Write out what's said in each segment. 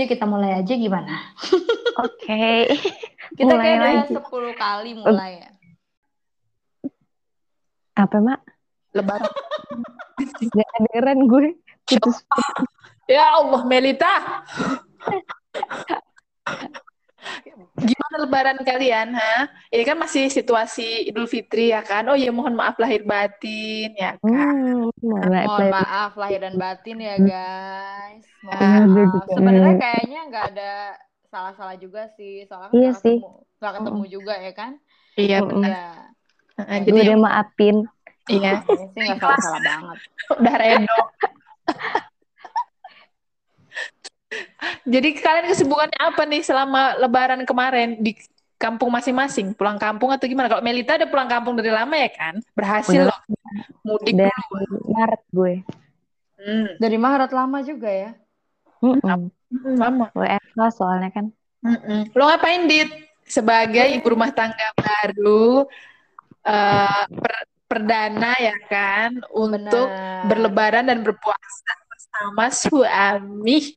Yuk kita mulai aja gimana? Oke. Kita Mulai kayak lagi. udah 10 kali mulai ya. Apa, Mak? Lebaran. Gak kedengeran gue. Putus. Ya Allah, Melita. Gimana lebaran kalian, ha? Ini kan masih situasi Idul Fitri ya kan? Oh ya mohon maaf lahir batin ya kan. Hmm, Mohon maaf lahir dan batin ya guys. Mohon Iya, maaf. Sebenarnya Hmm. kayaknya nggak ada salah-salah juga sih. Soalnya Iya sih. ketemu, nggak ketemu juga ya kan? Iya benar. Gue Jadi udah maafin. iya, sih nggak salah-salah banget. udah redo. Jadi kalian kesibukannya apa nih selama lebaran kemarin di kampung masing-masing? Pulang kampung atau gimana? Kalau Melita udah pulang kampung dari lama ya kan? Berhasil Udah. loh mudik Dari dulu. Maret gue. Hmm, Dari Maret lama juga ya. Hmm, lama. WFH soalnya kan. Mm-mm. Lo ngapain, Dit? Sebagai ibu rumah tangga baru, eh, per- perdana ya kan, untuk Benar. berlebaran dan berpuasa bersama suami.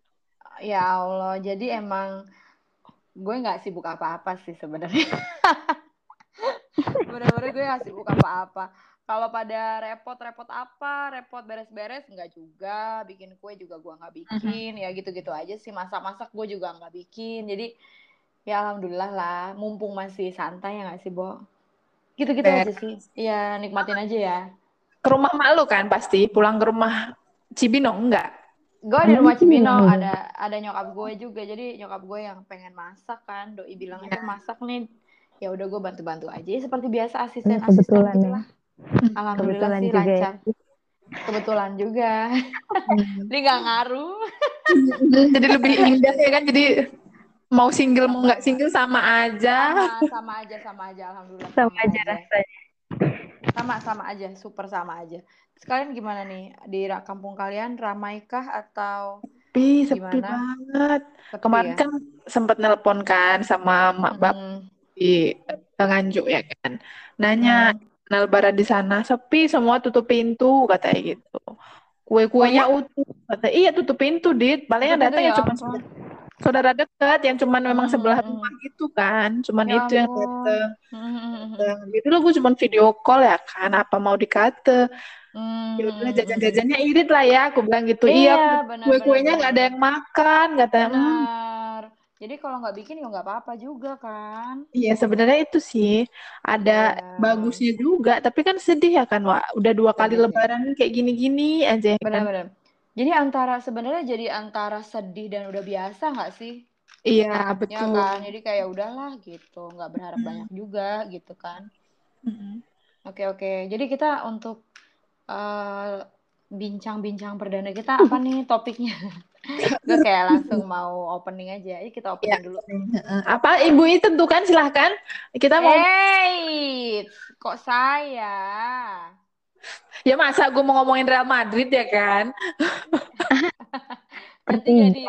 Ya Allah, jadi emang gue nggak sibuk apa-apa sih sebenarnya. Bener-bener gue nggak sibuk apa-apa. Kalau pada repot-repot apa, repot beres-beres nggak juga. Bikin kue juga gue nggak bikin. Ya gitu-gitu aja sih. Masak-masak gue juga nggak bikin. Jadi ya alhamdulillah lah. Mumpung masih santai ya nggak sih, Bo? Gitu-gitu aja sih. Iya, nikmatin aja ya. Ke rumah mak lu kan pasti, pulang ke rumah Cibinong enggak? Gue di rumah Cibinong Hmm. ada ada nyokap gue juga. Jadi nyokap gue yang pengen masak kan. Doi bilang aja masak nih. Ya udah gue bantu-bantu aja ya, seperti biasa asisten Hmm, kebetulan asisten gitu ya. lah alhamdulillah Kebetulan sih juga ya. lancar. Kebetulan juga. Ini nggak ngaruh. Jadi lebih indah ya kan, jadi mau single mau nggak single sama aja. sama sama aja sama aja. Alhamdulillah Sama aja. rasanya. Sama sama aja super sama aja sekalian gimana nih di kampung kalian ramaikah atau Sepi, sepi Gimana? banget. sepi Kemarin ya? kan sempat nelpon kan sama mak bapak Mm-mm. di Nganjuk ya kan. Nanya, nah lebaran di sana sepi semua tutup pintu katanya gitu. Kue-kuenya utuh. Kata, iya tutup pintu, Dit. Paling yang datang ya ya cuma. Saudara dekat yang cuman memang Hmm, sebelah hmm, rumah gitu kan. Cuman Ya itu yang datang. Mm-mm. Gitu loh, gue cuman video call ya kan. Apa mau dikata? Mm-mm. Ya jajan-jajannya irit lah ya. Aku bilang gitu. Iya, Iya, kue-kuenya nggak ada yang makan. Katanya, "Hmm. Jadi kalau nggak bikin ya nggak apa-apa juga kan. Iya, sebenarnya itu sih ada Iya. bagusnya juga, tapi kan sedih ya kan, Wak. Udah dua kali sih. lebaran kayak gini-gini aja ya kan. Jadi antara sebenarnya jadi antara sedih dan udah biasa nggak sih? Iya, Ya betul. kan. Jadi kayak udahlah gitu, nggak berharap Hmm. banyak juga gitu kan. Oke oke. Jadi kita untuk eh, bincang-bincang perdana kita apa nih topiknya? Gue kayak langsung mau opening aja. Yuk kita opening Ya. dulu. Apa Ibu ini tentukan silahkan. Kita mau Hey, kok saya? ya masa gue mau ngomongin Real Madrid ya kan? Nanti jadi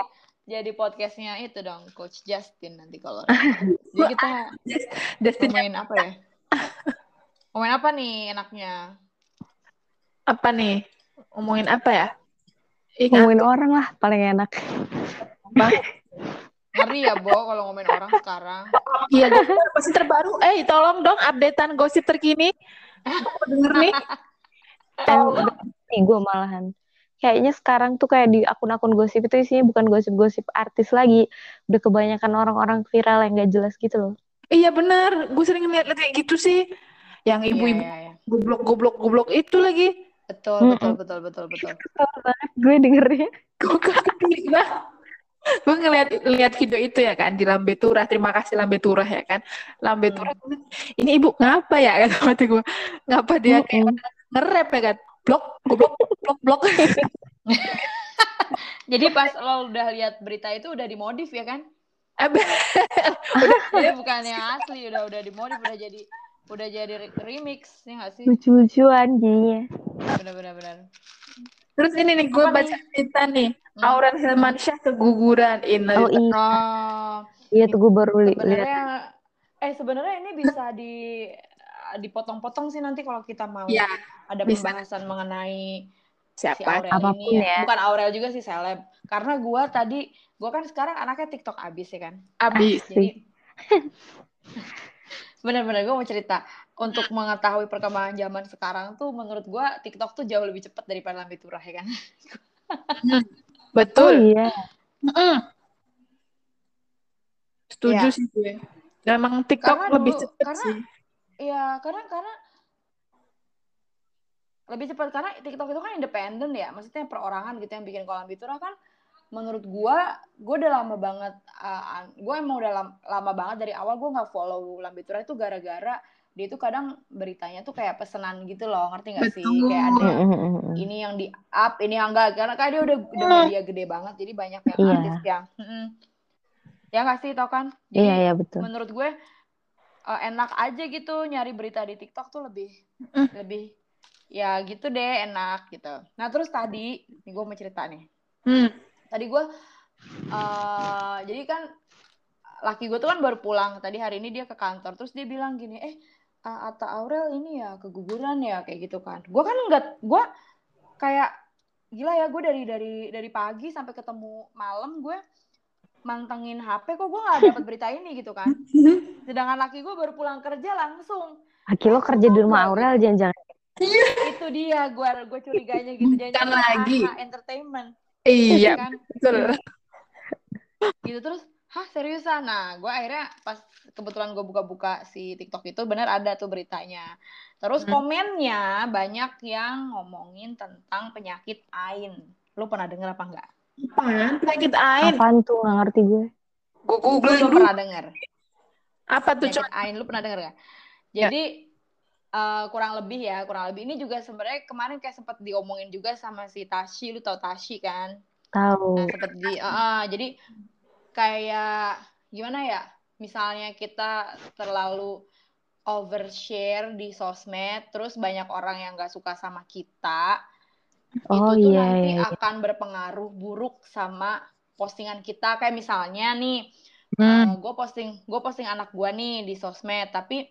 jadi podcastnya itu dong, Coach Justin nanti kalau. Jadi kita Destin ngomongin apa ya? Ngomongin apa nih enaknya? apa nih? Ngomongin apa ya? Ingat Ngomongin orang lah paling enak. apa? Ngeri ya, Bo, kalau ngomongin orang sekarang. Iya, gosip gosip terbaru. Eh, tolong dong updatean gosip terkini. Mau denger nih. Udah nih gue malahan. Kayaknya sekarang tuh kayak di akun-akun gosip itu isinya bukan gosip-gosip artis lagi. Udah kebanyakan orang-orang viral yang gak jelas gitu loh. Iya bener, gue sering ngeliat kayak gitu sih. Yang Iya, ibu-ibu iya, iya. goblok goblok goblok itu lagi. Betul, Mm-mm. betul, betul, betul, betul. Kesel banget gue dengernya. Gue kaget lah. Gue ngeliat lihat video itu ya kan di Lambe Turah. Terima kasih Lambe Turah ya kan. Lambe Hmm. Turah. Ini ibu ngapa ya kata mati gue. Ngapa dia kayak Mm-mm. nge-rap ya kan. Blok, goblok, blok, blok. Jadi pas lo udah lihat berita itu udah dimodif ya kan? Abe- Jadi bukan yang asli, udah udah dimodif, udah jadi udah jadi re- remix ya nggak sih? Lucu-lucuan jadinya. Benar-benar benar. Terus ini nih gue baca cerita nih. Hmm. Auran Hilmansyah keguguran. Oh Innalillahi. iya, Oh, iya tuh gue baru li- lihat. sebenarnya eh sebenarnya ini bisa di dipotong-potong sih nanti kalau kita mau Ya, ada bisa. pembahasan mengenai si Siapa? Aurel Apa pun ini ya. Bukan Aurel juga sih seleb. Karena gue tadi, gue kan sekarang anaknya TikTok abis ya kan. Abis. Jadi bener-bener gue mau cerita untuk mengetahui perkembangan zaman sekarang tuh menurut gue TikTok tuh jauh lebih cepat daripada Lambe Turah ya kan. Oh Betul. iya. Mm-mm. Setuju Iya. sih gue. Memang TikTok Karena lebih dulu- karena- sih. Iya karena karena lebih cepat karena TikTok itu kan independen ya, maksudnya perorangan gitu yang bikin kolam Bitura kan menurut gua gua udah lama banget uh, an- gua emang udah lam- lama banget dari awal gua nggak follow Lambitura itu gara-gara dia itu kadang beritanya tuh kayak pesenan gitu loh ngerti gak sih Betul. kayak ada Mm, mm, mm, mm. ini yang di up ini yang enggak karena kan dia udah udah media gede banget jadi banyak yang Iya. artis yang mm-mm. ya nggak sih tau kan Iya jadi iya betul. menurut gue uh, enak aja gitu nyari berita di TikTok tuh lebih Mm. lebih ya gitu deh enak gitu. Nah terus tadi nih gue mau cerita nih. Hmm. tadi gue eh jadi kan laki gue tuh kan baru pulang. Tadi hari ini dia ke kantor. Terus dia bilang gini eh Ata Aurel ini ya keguguran ya kayak gitu kan. Gue kan nggak gue kayak gila ya gue dari dari dari pagi sampai ketemu malam gue mantengin HP kok gue nggak dapet berita ini gitu kan. Sedangkan laki gue baru pulang kerja langsung. Aki lo kerja di rumah Aurel jangan-jangan. itu dia gue gue curiganya gitu jadi Kan lagi. entertainment. Iya, kan? betul. gitu terus hah seriusan? Nah gue akhirnya pas kebetulan gue buka-buka si TikTok itu bener ada tuh beritanya. Terus Hmm. komennya banyak yang ngomongin tentang penyakit AIN. Lu pernah denger apa enggak Apaan? Penyakit AIN. Apaan tuh nggak ngerti gue. Gue google pernah denger Apa tuh, penyakit? AIN lu pernah denger gak Ya. jadi eh, kurang lebih ya kurang lebih ini juga sebenarnya kemarin kayak sempat diomongin juga sama si Tashi lu tau Tashi kan Tahu. Nah, sempet di, ah, ah, jadi kayak gimana ya? Misalnya kita terlalu overshare di sosmed, terus banyak orang yang gak suka sama kita, Oh itu tuh iya nanti iya. iya. akan berpengaruh buruk sama postingan kita. Kayak misalnya nih, Hmm. gue posting, gue posting anak gue nih di sosmed, tapi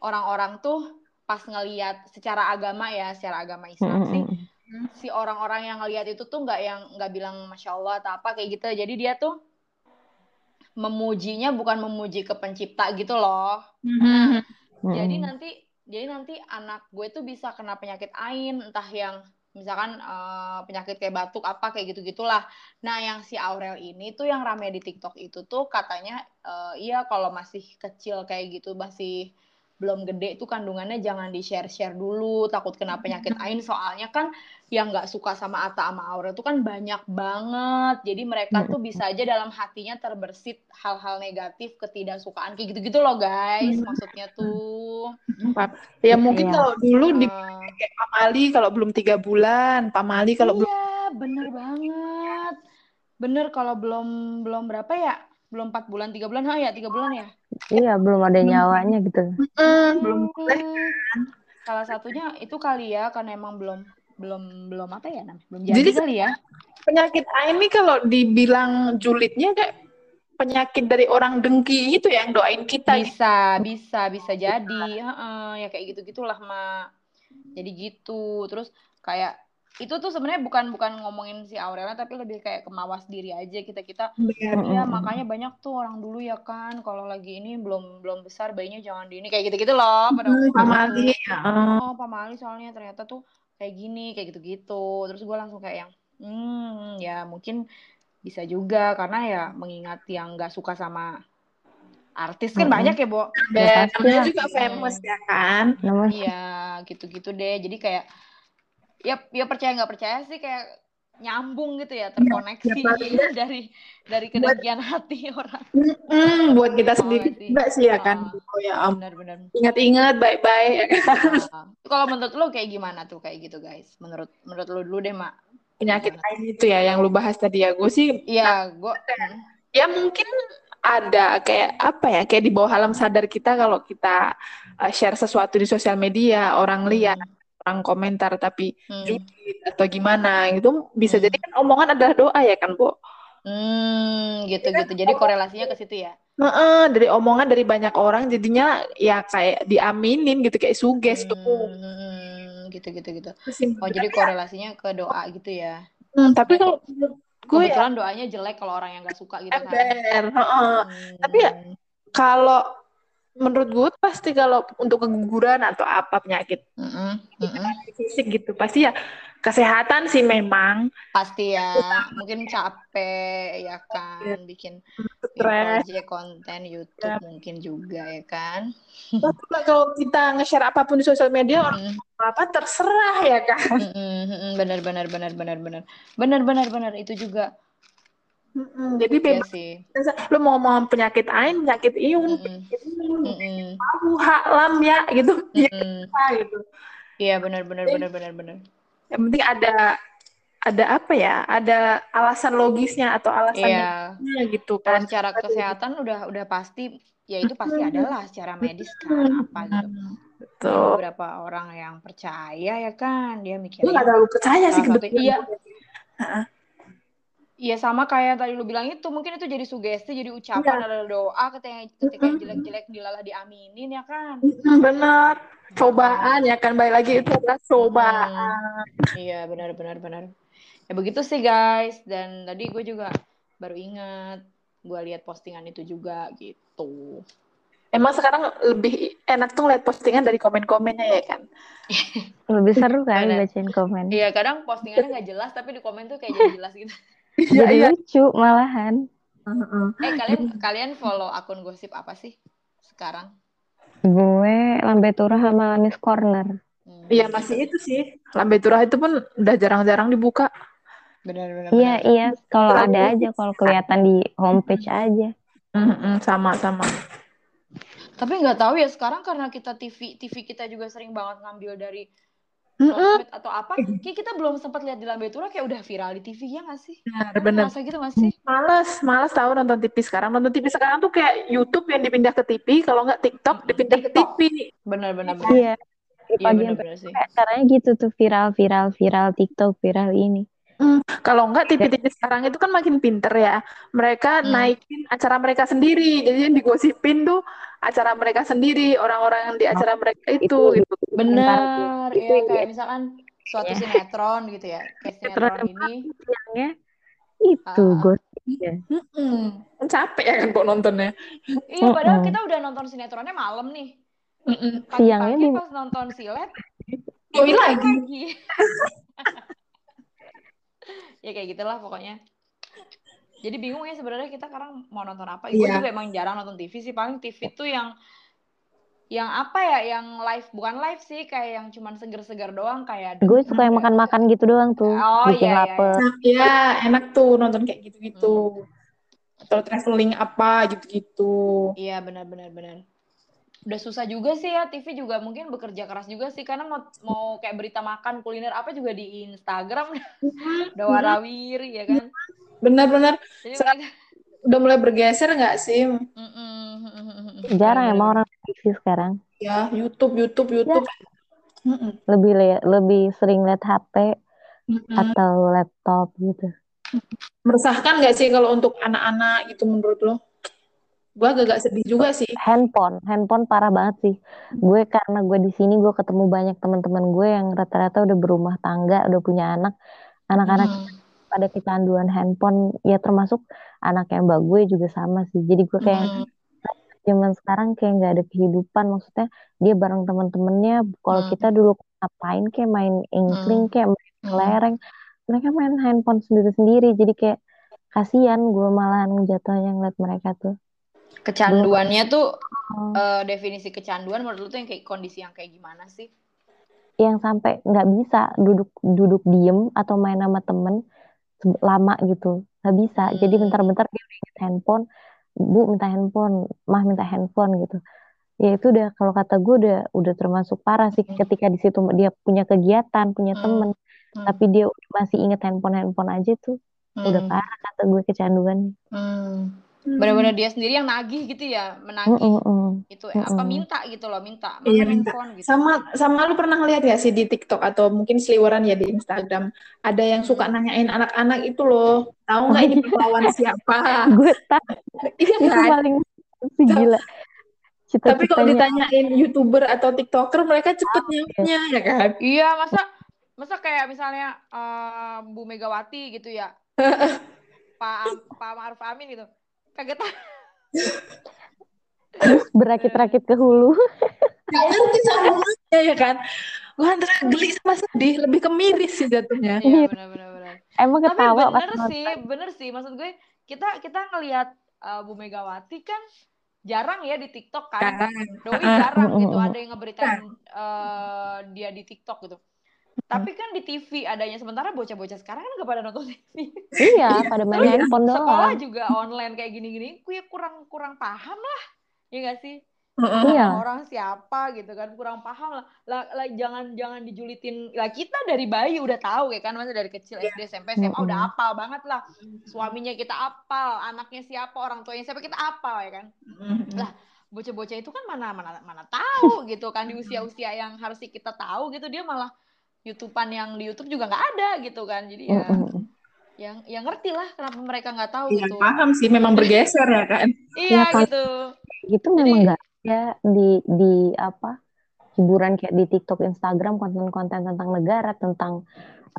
orang-orang tuh pas ngeliat secara agama ya, secara agama Islam mm, sih, mm. si orang-orang yang ngelihat itu tuh nggak yang nggak bilang masya Allah atau apa kayak gitu jadi dia tuh memujinya bukan memuji ke pencipta gitu loh Hmm. Mm, jadi nanti jadi nanti anak gue tuh bisa kena penyakit ain entah yang misalkan eh, penyakit kayak batuk apa kayak gitu gitulah nah yang si Aurel ini tuh yang rame di TikTok itu tuh katanya eh, iya kalau masih kecil kayak gitu masih belum gede tuh kandungannya jangan di share share dulu takut kena penyakit ain soalnya kan yang nggak suka sama Ata sama Aurel tuh kan banyak banget jadi mereka tuh bisa aja dalam hatinya terbersit hal-hal negatif ketidaksukaan kayak gitu-gitu loh guys maksudnya tuh Ya mungkin Iya. kalau dulu di kayak Pamali kalau belum tiga bulan, Pamali kalau belum Iya, bener banget. Bener kalau belum belum berapa ya? Belum empat bulan, tiga bulan, ha ya tiga bulan ya. Iya belum ada nyawanya gitu. Hmm, belum. Hmm. Salah satunya itu kali ya, karena emang belum belum belum apa ya namanya? Belum jadi, Jadi kali ya. penyakit ini kalau dibilang julidnya kayak penyakit dari orang dengki itu yang doain kita gitu. Bisa, bisa, bisa jadi. Heeh, ya kayak gitu gitulah mak. Jadi gitu. Terus kayak itu tuh sebenarnya bukan bukan ngomongin si Aurela tapi lebih kayak kemawas diri aja kita kita Benar. Iya, Mm-mm. makanya banyak tuh orang dulu ya kan, kalau lagi ini belum belum besar bayinya jangan di ini kayak gitu-gitu loh pada Hmm, Pamali. gitu. ya. Oh, Pamali soalnya ternyata tuh kayak gini, kayak gitu-gitu. Terus gue langsung kayak yang, hmm, ya mungkin bisa juga karena ya mengingat yang nggak suka sama artis kan Mm-mm. banyak ya, Bo. Dan lah. juga famous ya kan. Iya, gitu-gitu deh. Jadi kayak ya ya percaya nggak percaya sih kayak nyambung gitu ya, terkoneksi ya nggak- dari dari kedengkian hati orang. Hmm, buat kita Oh, sendiri juga sih ya kan. Oh. Oh ya ampun. Benar-benar. Ingat-ingat baik-baik. ya kan? Ah. Kalau menurut lo kayak gimana tuh kayak gitu guys? Menurut menurut lo dulu deh mak. Penyakit AIN itu ya yang lu bahas tadi ya. Gue sih Iya, gue. ya mungkin ada kayak apa ya kayak di bawah alam sadar kita kalau kita uh, share sesuatu di sosial media orang lihat orang komentar tapi Hmm. atau gimana gitu bisa Hmm. jadi kan omongan adalah doa ya kan bu Hmm, gitu-gitu. Jadi korelasinya ke situ ya. Heeh, dari omongan dari banyak orang jadinya ya kayak diaminin gitu kayak suges tuh Hmm, gitu gitu gitu. Kesimpulan. Oh jadi korelasinya ke doa gitu ya? Hmm, tapi kalau gue ya Kebetulan doanya jelek kalau orang yang nggak suka gitu kan. ember. heeh. Hmm. Tapi ya, Kalau menurut gue pasti kalau untuk keguguran atau apa penyakit Mm-mm, mm-mm. fisik gitu pasti ya kesehatan sih memang pasti ya mungkin capek ya kan bikin bikin stres. project konten YouTube Ya. mungkin juga ya kan. Tapi kalau kita nge-share apa pun di sosial media orang Mm, apa terserah ya kan. mm, mm, mm, benar benar benar benar benar benar benar benar itu juga Mm-mm. Jadi ya bebas. sih. Lu mau ngomong penyakit ain, penyakit iun, Mm-mm, penyakit iun, mm-mm, haklam ya gitu. Ya apa gitu. Iya benar benar benar benar benar. Yang penting ada ada apa ya? Ada alasan logisnya atau alasannya Iya. gitu Kalau kan. secara kesehatan udah udah pasti ya itu pasti adalah secara medis kan apa gitu. Betul. beberapa orang yang percaya ya kan dia Gue mikirnya gak terlalu percaya sih satu kebetulan. Iya sama kayak tadi lu bilang itu mungkin itu jadi sugesti jadi ucapan Iya. adalah doa ketika ketika yang jelek-jelek dilalah diaminin ya kan Mm, Bener. Cobaan ya kan. Baik lagi itu adalah cobaan. iya benar benar benar ya begitu sih guys dan tadi gue juga baru ingat gue lihat postingan itu juga gitu Emang sekarang lebih enak tuh lihat postingan dari komen-komennya ya kan. Lebih seru kan bacain komen. iya kadang postingannya nggak jelas tapi di komen tuh kayak jadi jelas gitu Iya, Jadi iya. lucu malahan. Heeh. eh kalian kalian follow akun gosip apa sih sekarang Gue Lambe Turah sama Anis Corner. Hmm, Iya masih itu sih. Lambe Turah itu pun udah jarang-jarang dibuka. benar benar Iya, benar. iya. Kalau ada aja, kalau kelihatan di homepage aja. Mm-mm, sama-sama. Tapi nggak tahu ya sekarang karena kita TV TV kita juga sering banget ngambil dari Sosmed atau apa, kayak kita belum sempat lihat di Lambe Tura kayak udah viral di TV ya nggak sih? Bener-bener. Masa gitu nggak sih? Males, males tahu nonton TV sekarang. Nonton TV sekarang tuh kayak YouTube yang dipindah ke TV, kalau nggak TikTok dipindah ke TikTok. TV. Benar benar benar. Iya. Iya benar sampai benar sih. caranya gitu tuh viral, viral, viral TikTok, viral ini. Kalau nggak TV-TV sekarang itu kan makin pinter ya. Mereka Hmm. naikin acara mereka sendiri. Jadi yang digosipin tuh acara mereka sendiri, orang-orang yang di acara mereka itu Itu- gitu. Benar, Itu ya ya. kayak misalkan suatu Iya. sinetron gitu ya, kayak Sinetron sinetron ini. Siangnya itu Ah. gosipnya. Mm-mm. Capek ya kan kok nontonnya. Iya, padahal kita udah nonton sinetronnya malam nih. Mm-mm. Siangnya Pagi-pagi di- pas nonton silet, lagi. lagi. ya kayak gitulah pokoknya. Jadi bingung ya sebenarnya kita sekarang mau nonton apa. Gue Iya. juga emang jarang nonton TV sih. Paling TV tuh yang yang apa ya, yang live bukan live sih, kayak yang cuman seger-seger doang kayak. Gue suka yang makan-makan gitu doang tuh. Oh Bikin iya, iya, lapar. Nah, ya enak tuh nonton kayak gitu-gitu. Atau traveling apa gitu-gitu. Iya benar-benar benar. Udah susah juga sih ya TV juga mungkin bekerja keras juga sih karena mau mau kayak berita makan kuliner apa juga di Instagram udah warawiri ya kan. Benar-benar Sekarang- udah mulai bergeser nggak sih? Mm-mm. Jarang emang orang TV sekarang. Ya, YouTube, YouTube, YouTube. Mm-mm. Lebih le- lebih sering lihat HP Mm-mm. atau laptop gitu. Meresahkan nggak sih kalau untuk anak-anak gitu menurut lo? Gua agak sedih juga sih. Handphone, handphone parah banget sih. Gue karena gue di sini gue ketemu banyak teman-teman gue yang rata-rata udah berumah tangga, udah punya anak. Anak-anak Mm. pada kecanduan handphone, ya termasuk anak yang mbak gue juga sama sih. Jadi gue kayak Mm. zaman sekarang kayak nggak ada kehidupan. Maksudnya dia bareng teman-temannya. Kalau Hmm. kita dulu ngapain kayak main inkling, kayak main Mm. kelereng. Mereka main handphone sendiri-sendiri. Jadi kayak kasihan gue malahan jatuhnya ngeliat mereka tuh. Kecanduannya tuh eh, definisi kecanduan menurut lu tuh yang kayak kondisi yang kayak gimana sih? yang sampai nggak bisa duduk duduk diem atau main sama temen lama gitu nggak bisa jadi Hmm. bentar-bentar dia minta handphone bu minta handphone mah minta handphone gitu ya itu udah kalau kata gue udah udah termasuk parah sih Hmm. ketika di situ dia punya kegiatan punya Hmm. temen Hmm. tapi dia masih inget handphone handphone aja tuh udah Hmm. parah kata gue kecanduan Hmm. Benar-benar dia sendiri yang nagih gitu ya, menagih Mm-mm-mm. itu eh, apa Mm-mm. minta gitu loh, minta Iya, minta. handphone gitu. Sama sama lu pernah ngeliat ya sih di TikTok atau mungkin seliweran ya di Instagram. Ada yang suka Hmm. nanyain anak-anak itu loh. Tahu nggak ini pahlawan siapa? gue tak Iya itu kan? paling gila Tapi kalau ditanyain YouTuber atau TikToker, mereka cepet nyamnya ya kan? Iya, masa masa kayak misalnya eh, Bu Megawati gitu ya. Pak Pak Ma'ruf Amin gitu. Kaget berakit-rakit ke hulu. Gak ngerti ya kan? Gue antara geli sama sedih, lebih ke miris sih jatuhnya. Iya, benar benar benar. Emang Tapi ketawa pas bener nonton. sih, bener sih. Maksud gue kita kita ngelihat uh, Bu Megawati kan jarang ya di TikTok kan. Kan? Doi jarang gitu ada yang ngeberitain uh, dia di TikTok gitu. Tapi kan di TV adanya sementara bocah-bocah sekarang kan gak pada nonton TV. Iya, pada main handphone Sekolah doang. juga online kayak gini-gini, gue kurang kurang paham lah. Iya gak sih? Heeh. Iya. Orang siapa gitu kan kurang paham lah. Lah, lah, jangan jangan dijulitin. Lah kita dari bayi udah tahu ya kan, masa dari kecil SD SMP SMA Mm-mm. udah apal banget lah. Suaminya kita apal, anaknya siapa, orang tuanya siapa kita apal ya kan. Lah, bocah-bocah itu kan mana mana mana tahu gitu kan di usia-usia yang harusnya kita tahu gitu dia malah YouTubean yang di YouTube juga nggak ada gitu kan. Jadi ya Mm-mm. yang yang ngerti lah kenapa mereka nggak tahu Iya, gitu. paham sih, memang bergeser ya kan? Iya Ya, kan. gitu. Gitu memang nggak ada di di apa hiburan kayak di TikTok, Instagram, konten-konten tentang negara, tentang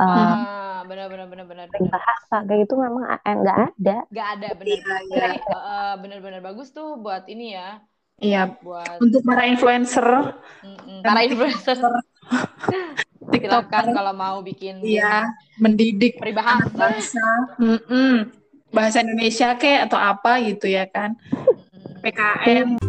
uh, Ah, benar benar benar benar. benar. bahasa kayak gitu memang eh, nggak ada. Gak ada Iya, Jadi, eh, bener-bener bagus tuh buat ini ya Iya, buat untuk para influencer, mm-mm, para influencer TikTok, silakan kalau mau bikin iya, mendidik peribahasa bangsa, Mm-mm. bahasa Indonesia kayak atau apa gitu ya kan? Mm-mm. PKN.